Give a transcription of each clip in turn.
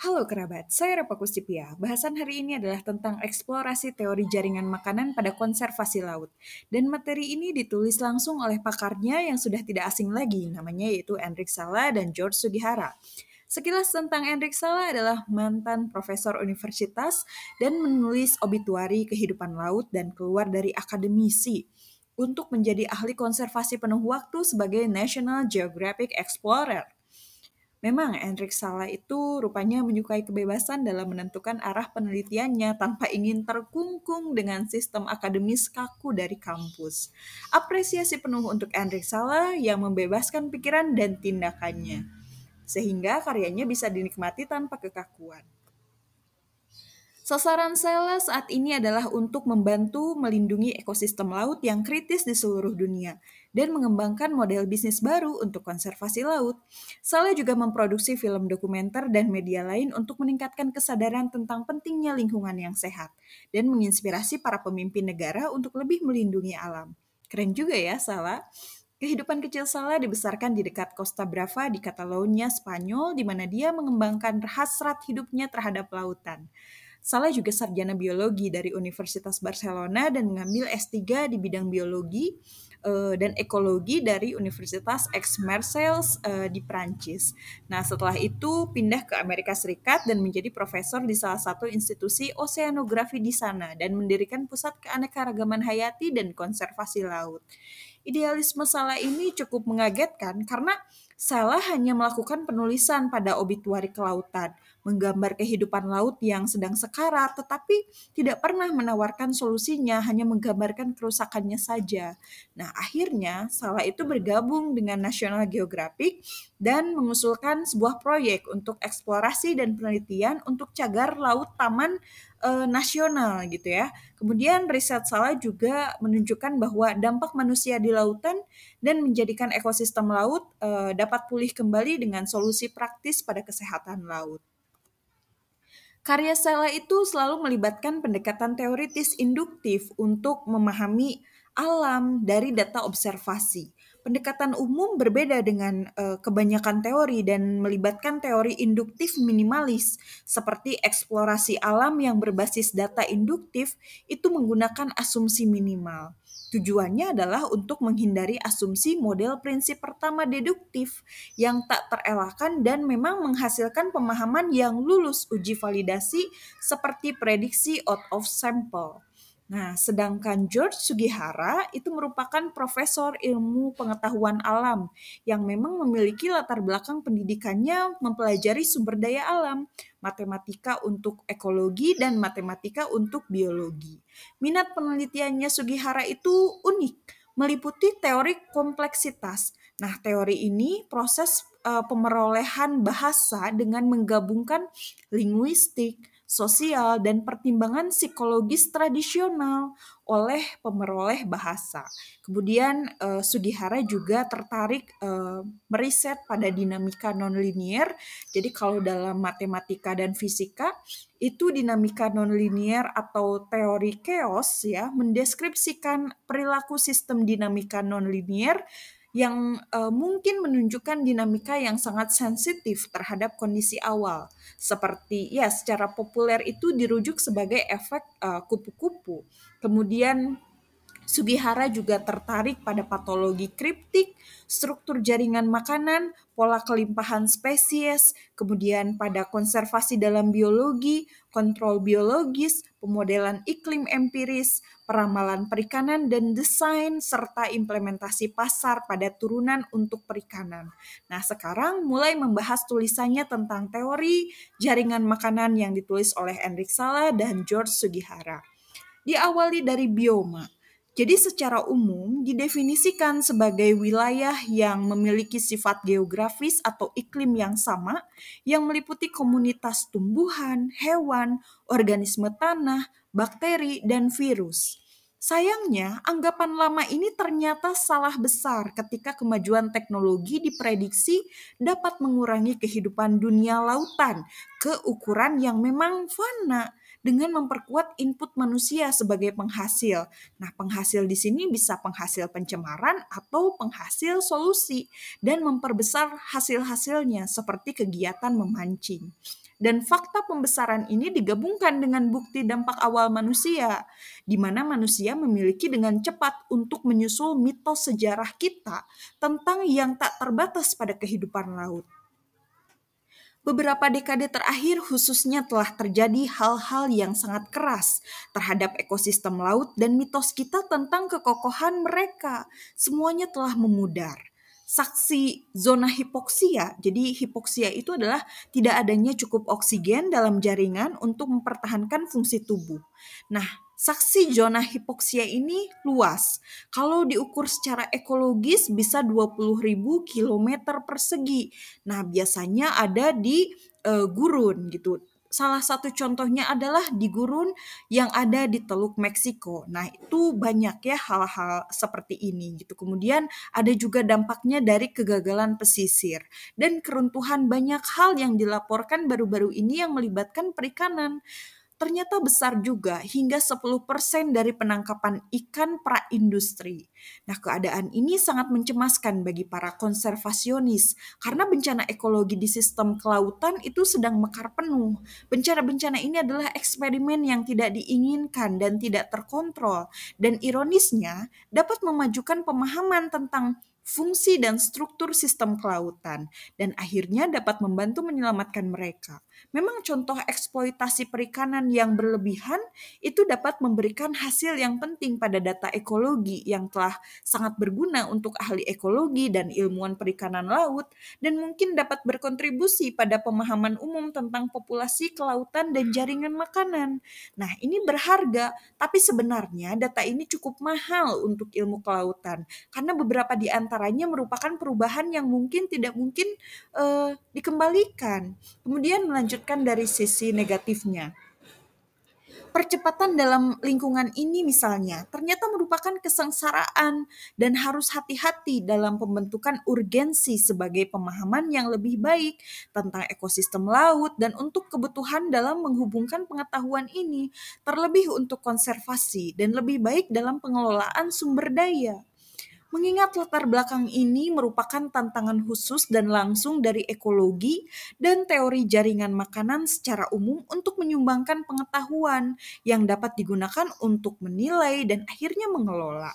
Halo kerabat, saya Repa Kuscipia. Bahasan hari ini adalah tentang eksplorasi teori jaringan makanan pada konservasi laut. Dan materi ini ditulis langsung oleh pakarnya yang sudah tidak asing lagi, namanya yaitu Enrik Sala dan George Sugihara. Sekilas tentang Enrik Sala adalah mantan profesor universitas dan menulis obituari kehidupan laut dan keluar dari akademisi untuk menjadi ahli konservasi penuh waktu sebagai National Geographic Explorer. Memang Enrik Sala itu rupanya menyukai kebebasan dalam menentukan arah penelitiannya tanpa ingin terkungkung dengan sistem akademis kaku dari kampus. Apresiasi penuh untuk Enrik Sala yang membebaskan pikiran dan tindakannya, sehingga karyanya bisa dinikmati tanpa kekakuan. Sasaran Sela saat ini adalah untuk membantu melindungi ekosistem laut yang kritis di seluruh dunia dan mengembangkan model bisnis baru untuk konservasi laut. Sela juga memproduksi film dokumenter dan media lain untuk meningkatkan kesadaran tentang pentingnya lingkungan yang sehat dan menginspirasi para pemimpin negara untuk lebih melindungi alam. Keren juga ya, Sala. Kehidupan kecil Sala dibesarkan di dekat Costa Brava di Catalonia, Spanyol, di mana dia mengembangkan hasrat hidupnya terhadap lautan. Salah juga sarjana biologi dari Universitas Barcelona dan mengambil S3 di bidang biologi uh, dan ekologi dari Universitas Aix-Marseille uh, di Prancis. Nah, setelah itu pindah ke Amerika Serikat dan menjadi profesor di salah satu institusi oseanografi di sana dan mendirikan pusat keanekaragaman hayati dan konservasi laut. Idealisme Salah ini cukup mengagetkan karena Salah hanya melakukan penulisan pada obituari kelautan, menggambar kehidupan laut yang sedang sekarat, tetapi tidak pernah menawarkan solusinya, hanya menggambarkan kerusakannya saja. Nah, akhirnya Salah itu bergabung dengan National Geographic dan mengusulkan sebuah proyek untuk eksplorasi dan penelitian untuk cagar laut taman uh, nasional gitu ya. Kemudian riset Salah juga menunjukkan bahwa dampak manusia di lautan dan menjadikan ekosistem laut uh, dapat pulih kembali dengan solusi praktis pada kesehatan laut. Karya Sela itu selalu melibatkan pendekatan teoritis induktif untuk memahami alam dari data observasi. Pendekatan umum berbeda dengan uh, kebanyakan teori dan melibatkan teori induktif minimalis seperti eksplorasi alam yang berbasis data induktif itu menggunakan asumsi minimal. Tujuannya adalah untuk menghindari asumsi model prinsip pertama deduktif yang tak terelakkan dan memang menghasilkan pemahaman yang lulus uji validasi seperti prediksi out of sample. Nah, sedangkan George Sugihara itu merupakan profesor ilmu pengetahuan alam yang memang memiliki latar belakang pendidikannya mempelajari sumber daya alam, matematika untuk ekologi dan matematika untuk biologi. Minat penelitiannya Sugihara itu unik, meliputi teori kompleksitas. Nah, teori ini proses uh, pemerolehan bahasa dengan menggabungkan linguistik, sosial, dan pertimbangan psikologis tradisional oleh pemeroleh bahasa. Kemudian uh, Sugihara juga tertarik uh, meriset pada dinamika nonlinier. Jadi kalau dalam matematika dan fisika itu dinamika nonlinier atau teori chaos ya mendeskripsikan perilaku sistem dinamika nonlinier yang uh, mungkin menunjukkan dinamika yang sangat sensitif terhadap kondisi awal. Seperti ya secara populer itu dirujuk sebagai efek uh, kupu-kupu. Kemudian Sugihara juga tertarik pada patologi kriptik, struktur jaringan makanan, pola kelimpahan spesies, kemudian pada konservasi dalam biologi, kontrol biologis, pemodelan iklim empiris, peramalan perikanan dan desain, serta implementasi pasar pada turunan untuk perikanan. Nah, sekarang mulai membahas tulisannya tentang teori jaringan makanan yang ditulis oleh Enrik Sala dan George Sugihara. Diawali dari bioma, jadi secara umum didefinisikan sebagai wilayah yang memiliki sifat geografis atau iklim yang sama yang meliputi komunitas tumbuhan, hewan, organisme tanah, bakteri, dan virus. Sayangnya, anggapan lama ini ternyata salah besar ketika kemajuan teknologi diprediksi dapat mengurangi kehidupan dunia lautan ke ukuran yang memang fana dengan memperkuat input manusia sebagai penghasil. Nah, penghasil di sini bisa penghasil pencemaran atau penghasil solusi dan memperbesar hasil-hasilnya seperti kegiatan memancing. Dan fakta pembesaran ini digabungkan dengan bukti dampak awal manusia, di mana manusia memiliki dengan cepat untuk menyusul mitos sejarah kita tentang yang tak terbatas pada kehidupan laut. Beberapa dekade terakhir khususnya telah terjadi hal-hal yang sangat keras terhadap ekosistem laut dan mitos kita tentang kekokohan mereka. Semuanya telah memudar saksi zona hipoksia. Jadi hipoksia itu adalah tidak adanya cukup oksigen dalam jaringan untuk mempertahankan fungsi tubuh. Nah, saksi zona hipoksia ini luas. Kalau diukur secara ekologis bisa 20.000 km persegi. Nah, biasanya ada di uh, gurun gitu salah satu contohnya adalah di gurun yang ada di Teluk Meksiko. Nah, itu banyak ya hal-hal seperti ini gitu. Kemudian ada juga dampaknya dari kegagalan pesisir dan keruntuhan banyak hal yang dilaporkan baru-baru ini yang melibatkan perikanan ternyata besar juga hingga 10% dari penangkapan ikan pra-industri. Nah, keadaan ini sangat mencemaskan bagi para konservasionis karena bencana ekologi di sistem kelautan itu sedang mekar penuh. Bencana-bencana ini adalah eksperimen yang tidak diinginkan dan tidak terkontrol dan ironisnya dapat memajukan pemahaman tentang fungsi dan struktur sistem kelautan dan akhirnya dapat membantu menyelamatkan mereka. Memang contoh eksploitasi perikanan yang berlebihan itu dapat memberikan hasil yang penting pada data ekologi yang telah sangat berguna untuk ahli ekologi dan ilmuwan perikanan laut dan mungkin dapat berkontribusi pada pemahaman umum tentang populasi kelautan dan jaringan makanan. Nah, ini berharga, tapi sebenarnya data ini cukup mahal untuk ilmu kelautan karena beberapa di antaranya merupakan perubahan yang mungkin tidak mungkin uh, dikembalikan. Kemudian melanjutkan dari sisi negatifnya. Percepatan dalam lingkungan ini misalnya ternyata merupakan kesengsaraan dan harus hati-hati dalam pembentukan urgensi sebagai pemahaman yang lebih baik tentang ekosistem laut dan untuk kebutuhan dalam menghubungkan pengetahuan ini terlebih untuk konservasi dan lebih baik dalam pengelolaan sumber daya. Mengingat latar belakang ini merupakan tantangan khusus dan langsung dari ekologi dan teori jaringan makanan secara umum untuk menyumbangkan pengetahuan yang dapat digunakan untuk menilai dan akhirnya mengelola.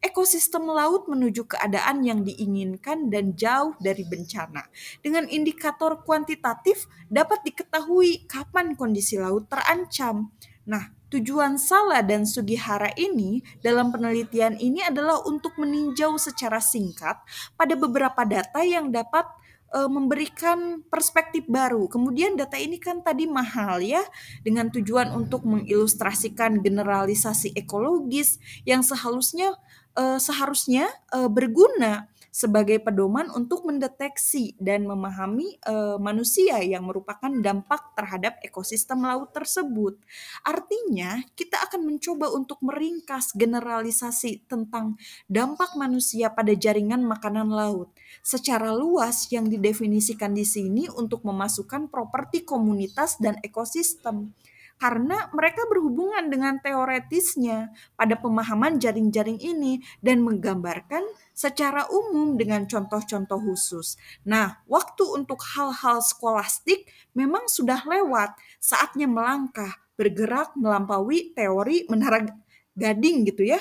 Ekosistem laut menuju keadaan yang diinginkan dan jauh dari bencana. Dengan indikator kuantitatif dapat diketahui kapan kondisi laut terancam. Nah, Tujuan Sala dan Sugihara ini dalam penelitian ini adalah untuk meninjau secara singkat pada beberapa data yang dapat e, memberikan perspektif baru. Kemudian data ini kan tadi mahal ya dengan tujuan untuk mengilustrasikan generalisasi ekologis yang seharusnya e, seharusnya e, berguna sebagai pedoman untuk mendeteksi dan memahami uh, manusia yang merupakan dampak terhadap ekosistem laut tersebut. Artinya, kita akan mencoba untuk meringkas generalisasi tentang dampak manusia pada jaringan makanan laut secara luas yang didefinisikan di sini untuk memasukkan properti komunitas dan ekosistem karena mereka berhubungan dengan teoretisnya pada pemahaman jaring-jaring ini dan menggambarkan secara umum dengan contoh-contoh khusus. Nah, waktu untuk hal-hal skolastik memang sudah lewat, saatnya melangkah, bergerak melampaui teori menara gading gitu ya.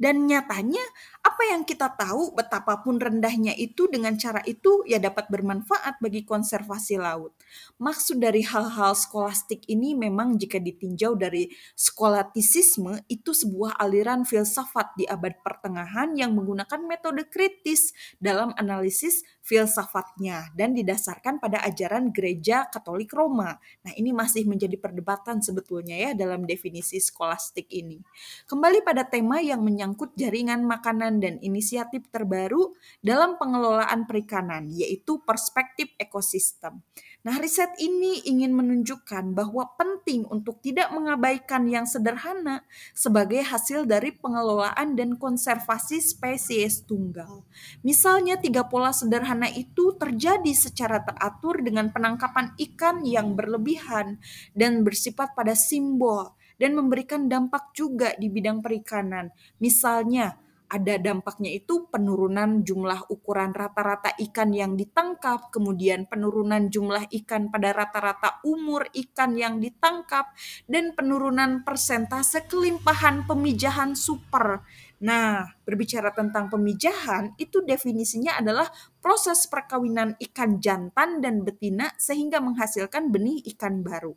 Dan nyatanya apa yang kita tahu betapapun rendahnya itu dengan cara itu ya dapat bermanfaat bagi konservasi laut. Maksud dari hal-hal skolastik ini memang jika ditinjau dari skolatisisme itu sebuah aliran filsafat di abad pertengahan yang menggunakan metode kritis dalam analisis filsafatnya dan didasarkan pada ajaran gereja Katolik Roma. Nah, ini masih menjadi perdebatan sebetulnya ya dalam definisi skolastik ini. Kembali pada tema yang menyangkut jaringan makanan perkembangan dan inisiatif terbaru dalam pengelolaan perikanan, yaitu perspektif ekosistem. Nah, riset ini ingin menunjukkan bahwa penting untuk tidak mengabaikan yang sederhana sebagai hasil dari pengelolaan dan konservasi spesies tunggal. Misalnya, tiga pola sederhana itu terjadi secara teratur dengan penangkapan ikan yang berlebihan dan bersifat pada simbol dan memberikan dampak juga di bidang perikanan. Misalnya, ada dampaknya itu penurunan jumlah ukuran rata-rata ikan yang ditangkap, kemudian penurunan jumlah ikan pada rata-rata umur ikan yang ditangkap, dan penurunan persentase kelimpahan pemijahan super. Nah, berbicara tentang pemijahan, itu definisinya adalah proses perkawinan ikan jantan dan betina sehingga menghasilkan benih ikan baru.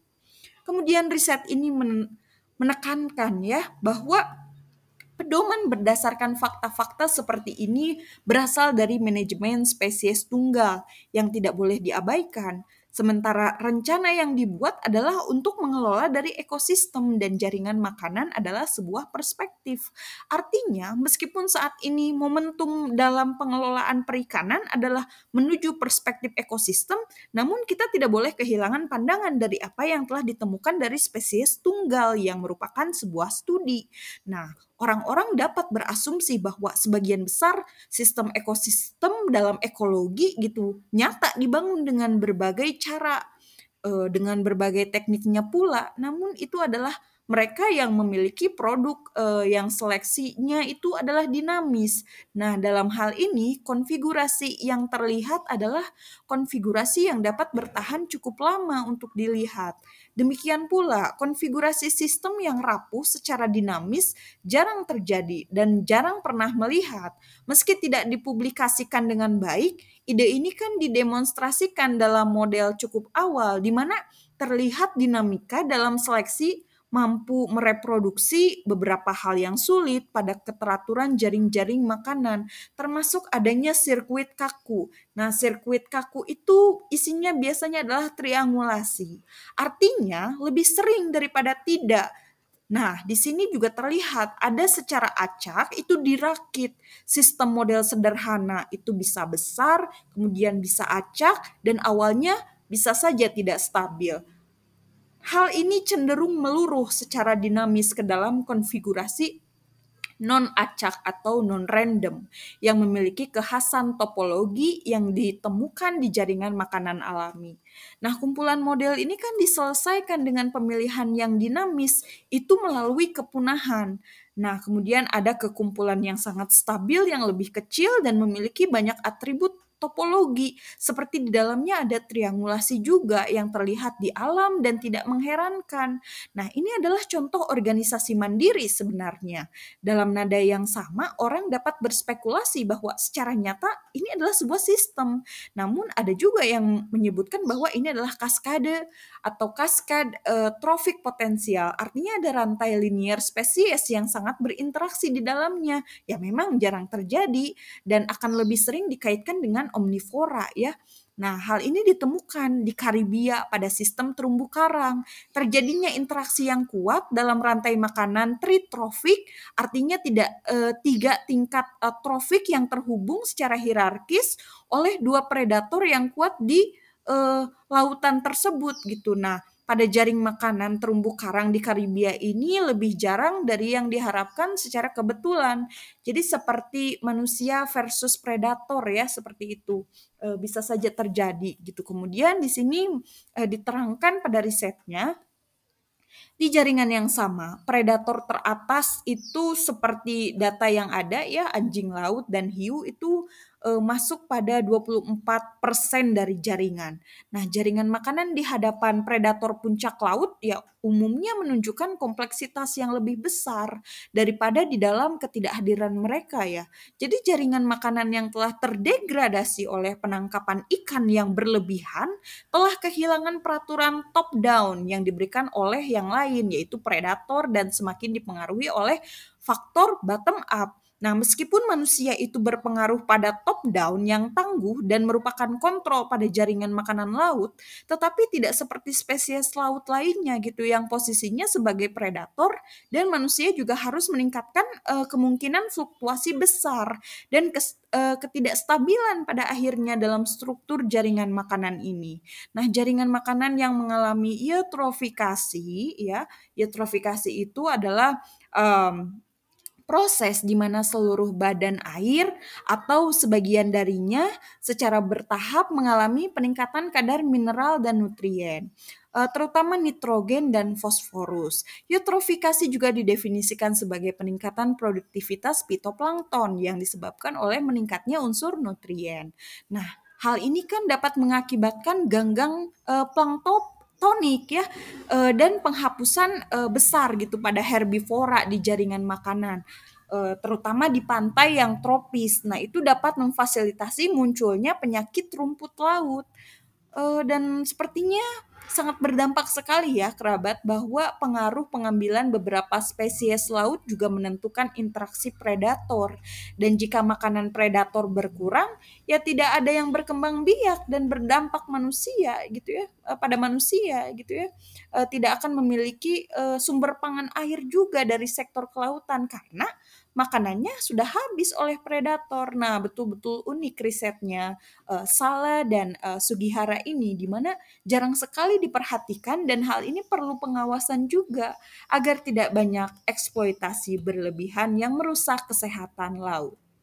Kemudian riset ini menekankan ya bahwa Pedoman berdasarkan fakta-fakta seperti ini berasal dari manajemen spesies tunggal yang tidak boleh diabaikan. Sementara rencana yang dibuat adalah untuk mengelola dari ekosistem dan jaringan makanan adalah sebuah perspektif. Artinya, meskipun saat ini momentum dalam pengelolaan perikanan adalah menuju perspektif ekosistem, namun kita tidak boleh kehilangan pandangan dari apa yang telah ditemukan dari spesies tunggal yang merupakan sebuah studi. Nah, orang-orang dapat berasumsi bahwa sebagian besar sistem ekosistem dalam ekologi gitu nyata dibangun dengan berbagai cara uh, dengan berbagai tekniknya pula. Namun itu adalah mereka yang memiliki produk uh, yang seleksinya itu adalah dinamis. Nah, dalam hal ini konfigurasi yang terlihat adalah konfigurasi yang dapat bertahan cukup lama untuk dilihat. Demikian pula, konfigurasi sistem yang rapuh secara dinamis jarang terjadi dan jarang pernah melihat. Meski tidak dipublikasikan dengan baik, ide ini kan didemonstrasikan dalam model cukup awal di mana terlihat dinamika dalam seleksi mampu mereproduksi beberapa hal yang sulit pada keteraturan jaring-jaring makanan, termasuk adanya sirkuit kaku. Nah, sirkuit kaku itu isinya biasanya adalah triangulasi. Artinya, lebih sering daripada tidak. Nah, di sini juga terlihat ada secara acak itu dirakit. Sistem model sederhana itu bisa besar, kemudian bisa acak, dan awalnya bisa saja tidak stabil. Hal ini cenderung meluruh secara dinamis ke dalam konfigurasi non-acak atau non-random yang memiliki kekhasan topologi yang ditemukan di jaringan makanan alami. Nah, kumpulan model ini kan diselesaikan dengan pemilihan yang dinamis itu melalui kepunahan. Nah, kemudian ada kekumpulan yang sangat stabil yang lebih kecil dan memiliki banyak atribut topologi, seperti di dalamnya ada triangulasi juga yang terlihat di alam dan tidak mengherankan. Nah, ini adalah contoh organisasi mandiri sebenarnya. Dalam nada yang sama, orang dapat berspekulasi bahwa secara nyata ini adalah sebuah sistem. Namun ada juga yang menyebutkan bahwa ini adalah kaskade atau kaskad uh, trofik potensial. Artinya ada rantai linier spesies yang sangat berinteraksi di dalamnya. Ya memang jarang terjadi dan akan lebih sering dikaitkan dengan omnivora ya. Nah, hal ini ditemukan di Karibia pada sistem terumbu karang. Terjadinya interaksi yang kuat dalam rantai makanan tritrofik, artinya tidak e, tiga tingkat e, trofik yang terhubung secara hierarkis oleh dua predator yang kuat di e, lautan tersebut gitu. Nah, pada jaring makanan terumbu karang di Karibia ini lebih jarang dari yang diharapkan secara kebetulan. Jadi seperti manusia versus predator ya seperti itu e, bisa saja terjadi gitu. Kemudian di sini e, diterangkan pada risetnya di jaringan yang sama, predator teratas itu seperti data yang ada ya anjing laut dan hiu itu uh, masuk pada 24% dari jaringan. Nah, jaringan makanan di hadapan predator puncak laut ya umumnya menunjukkan kompleksitas yang lebih besar daripada di dalam ketidakhadiran mereka ya. Jadi jaringan makanan yang telah terdegradasi oleh penangkapan ikan yang berlebihan telah kehilangan peraturan top down yang diberikan oleh yang lain yaitu predator dan semakin dipengaruhi oleh faktor bottom up Nah, meskipun manusia itu berpengaruh pada top down yang tangguh dan merupakan kontrol pada jaringan makanan laut, tetapi tidak seperti spesies laut lainnya gitu yang posisinya sebagai predator dan manusia juga harus meningkatkan uh, kemungkinan fluktuasi besar dan kes, uh, ketidakstabilan pada akhirnya dalam struktur jaringan makanan ini. Nah, jaringan makanan yang mengalami eutrofikasi ya, eutrofikasi itu adalah um, proses di mana seluruh badan air atau sebagian darinya secara bertahap mengalami peningkatan kadar mineral dan nutrien, eh, terutama nitrogen dan fosforus. Eutrofikasi juga didefinisikan sebagai peningkatan produktivitas fitoplankton yang disebabkan oleh meningkatnya unsur nutrien. Nah, hal ini kan dapat mengakibatkan ganggang uh, plankton tonik ya uh, dan penghapusan uh, besar gitu pada herbivora di jaringan makanan uh, terutama di pantai yang tropis. Nah, itu dapat memfasilitasi munculnya penyakit rumput laut. Dan sepertinya sangat berdampak sekali ya kerabat bahwa pengaruh pengambilan beberapa spesies laut juga menentukan interaksi predator. Dan jika makanan predator berkurang, ya tidak ada yang berkembang biak dan berdampak manusia gitu ya eh, pada manusia gitu ya. Eh, tidak akan memiliki eh, sumber pangan air juga dari sektor kelautan karena makanannya sudah habis oleh predator. Nah, betul-betul unik risetnya uh, Sala dan uh, Sugihara ini di mana jarang sekali diperhatikan dan hal ini perlu pengawasan juga agar tidak banyak eksploitasi berlebihan yang merusak kesehatan laut.